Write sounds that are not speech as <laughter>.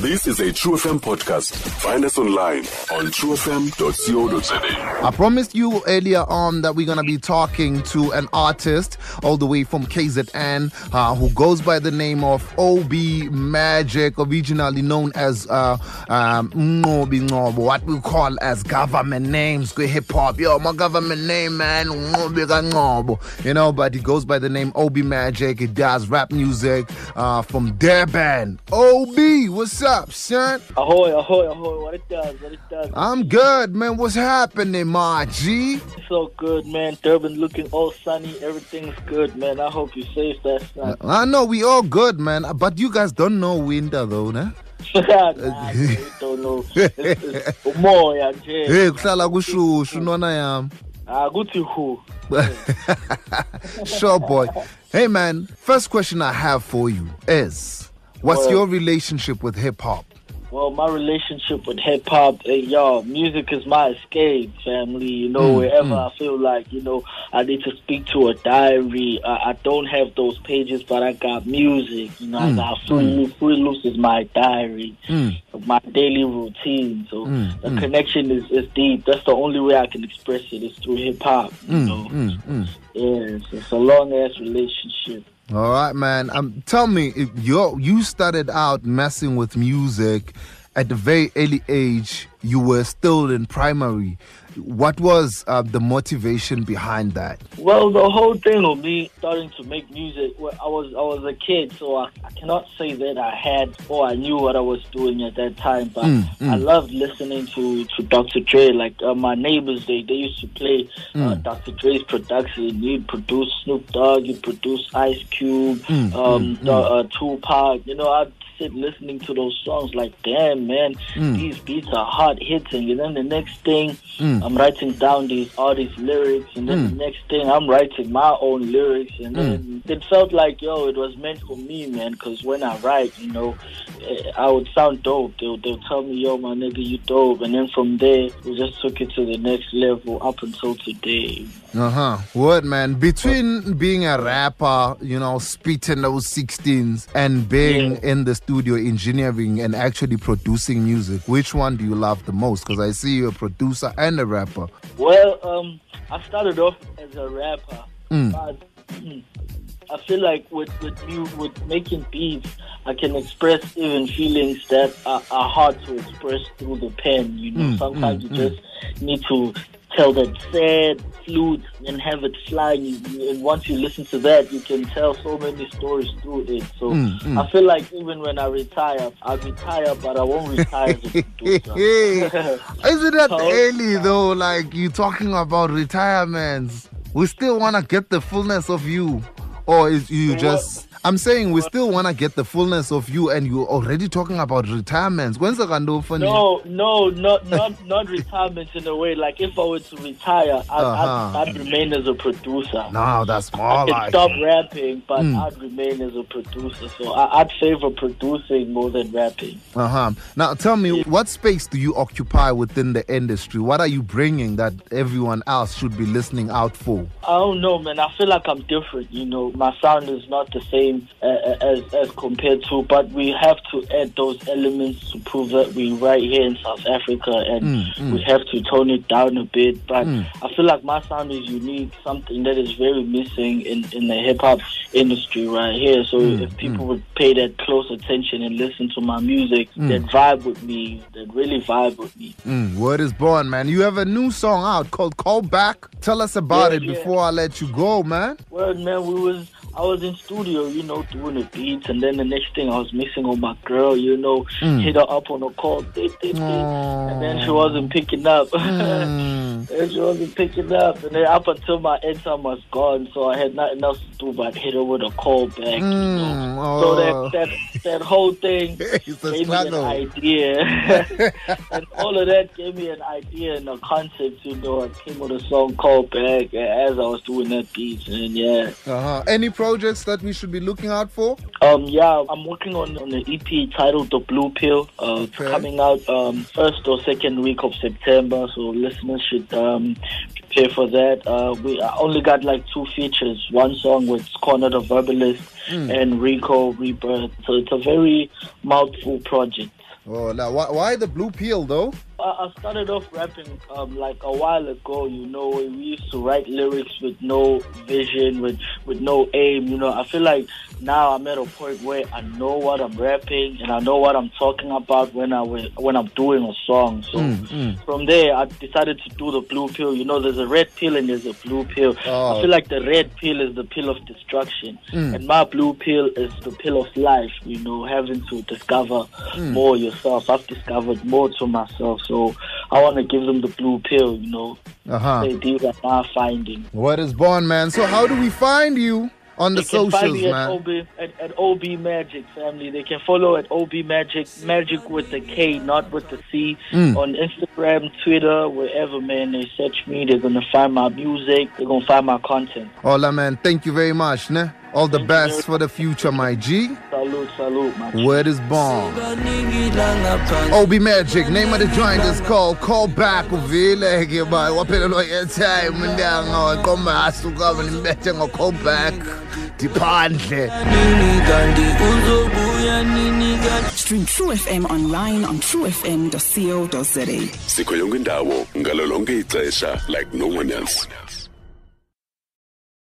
This is a True FM podcast. Find us online on truefm.co.za. I promised you earlier on that we're going to be talking to an artist all the way from KZN uh, who goes by the name of OB Magik, originally known as uh, um, what we call as government names, hip hop. Yo, my government name, man. You know, but he goes by the name OB Magik. He does rap music uh, from Durban. OB, what's up, son? Ahoy, ahoy, ahoy. What it does, what it does. I'm good, man. What's happening, my G? so good, man. Durban looking all sunny. Everything's good, man. I hope you safe that sun. I know we all good, man. But you guys don't know winter, though, nah, <laughs> we don't know. It's, it's <laughs> umoya nje. Hey, kuhlala kushushu nona yami. Ah, kuthi who? <laughs> Sure, boy. Hey, man. First question I have for you is, what's Well- your relationship with hip hop? Well, my relationship with hip hop, eh, y'all, music is my escape, family. You know, Mm, wherever mm. I feel like, you know, I need to speak to a diary. I, I don't have those pages, but I got music. You know, Mm, I got free, free loose is my diary, Mm. my daily routine. So Mm, the mm. connection is, is deep. That's the only way I can express it is through hip hop. You Mm, know, mm, mm. yeah, it's, it's a long ass relationship. All right, man. Um, tell me, you you started out messing with music at a very early age. You were still in primary. What was uh, the motivation behind that? Well, the whole thing of me starting to make music, well, I was I was a kid, so I, I cannot say that I had or I knew what I was doing at that time. But Mm, mm. I loved listening to, to Dr. Dre. Like uh, my neighbors, they they used to play uh, Mm. Dr. Dre's production. He'd produce Snoop Dogg, he'd produce Ice Cube, Mm, um, mm, the, uh, Tupac. You know, I'd sit listening to those songs like, damn man, Mm. these beats are hard hitting. And then the next thing, Mm. I'm writing down these all these lyrics, and then Mm. the next thing I'm writing my own lyrics, and then Mm. it felt like yo, it was meant for me, man. Because when I write, you know, eh, I would sound dope. They'll they'll tell me, yo, my nigga, you dope, and then from there we just took it to the next level up until today. Uh huh. What man? Between being a rapper, you know, spitting those 16s, and being Yeah. in the studio engineering and actually producing music, which one do you love the most? Because I see you're a producer and a rapper. Well, um, I started off as a rapper, Mm. but mm, <clears throat> I feel like with with you with making beats, I can express even feelings that are, are hard to express through the pen. You know, Mm, sometimes mm, you just need to tell that sad flute and have it fly. You- And once you listen to that, you can tell so many stories through it. So Mm, mm. I feel like even when I retire, I'll retire, but I won't retire as a producer. <laughs> <laughs> Isn't that early though? Like you're talking about retirements. We still wanna get the fullness of you. Or is you just I'm saying we still wanna get the fullness of you and you're already talking about retirements. When's the for you? No, no, not not not retirement in a way. Like if I were to retire, I'd, Uh-huh. I'd, I'd remain as a producer. No, that's I more could like stop rapping, but Mm. I'd remain as a producer. So I, I'd favor producing more than rapping. Uh-huh. Now tell me, what space do you occupy within the industry? What are you bringing that everyone else should be listening out for? I don't know, man. I feel like I'm different. You know, my sound is not the same uh, as as compared to, but we have to add those elements to prove that we're right here in South Africa, and Mm, mm. we have to tone it down a bit. But Mm. I feel like my sound is unique, something that is very missing in in the hip hop industry right here. So Mm, if people would pay that close attention and listen to my music, Mm. that vibe with me, that really vibe with me. Mm, word is born, man. You have a new song out called Call Back. Tell us about Yeah, it yeah. before I let you go, man. Well, man, we was I was in studio, you know, doing the beats, and then the next thing I was missing on my girl, you know, Mm. hit her up on a call, beep, beep, beep, and then she wasn't picking up. <laughs> Mm. And she wasn't picking up, and then up until my airtime was gone, so I had nothing else to do but hit her with a call back. You know? Mm, So oh. that that that whole thing <laughs> gave me an idea, <laughs> and all of that gave me an idea and a concept. You know, I came with a song called "Back" as I was doing that beat, and yeah. Uh-huh. Any projects that we should be looking out for? Um, yeah, I'm working on, on an EP titled The Blue Pill. Uh, Okay. coming out um, first or second week of September, so listeners should um, prepare for that. Uh, we I only got like two features. One song with Corner the Verbalist Mm. and Rico Rebirth. So it's a very mouthful project. Oh, la, why, why the blue peel though? I I started off rapping um, like a while ago. You know, we used to write lyrics with no vision, with with no aim. You know, I feel like now I'm at a point where I know what I'm rapping and I know what I'm talking about when I when I'm doing a song. So mm, mm. from there, I decided to do the blue pill. You know, there's a red pill and there's a blue pill. Oh. I feel like the red pill is the pill of destruction, mm. and my blue pill is the pill of life. You know, having to discover more yourself. I've discovered more to myself, so I want to give them the blue pill. You know, Uh huh. say these are my findings. What is born, man? So how do we find you on the They can find socials, me at man? OB, at, at OB Magik family. They can follow at OB Magik, Magik with the K, not with the C, Mm. on Instagram, Twitter, wherever, man. They search me. They're gonna find my music. They're gonna find my content. Hola, man. Thank you very much, ne? All the Thank best very for the future, my G. Salute, salute, my Word is born. OB Magik, name of the joint is called Call Back uvile ke ba waphelelwa airtime ndanga waqoma asuka nimbethe ngo call back diphandle Stream True FM online on truefm.co.za. sikho yonke indawo ngalo lonke ixesha like no one else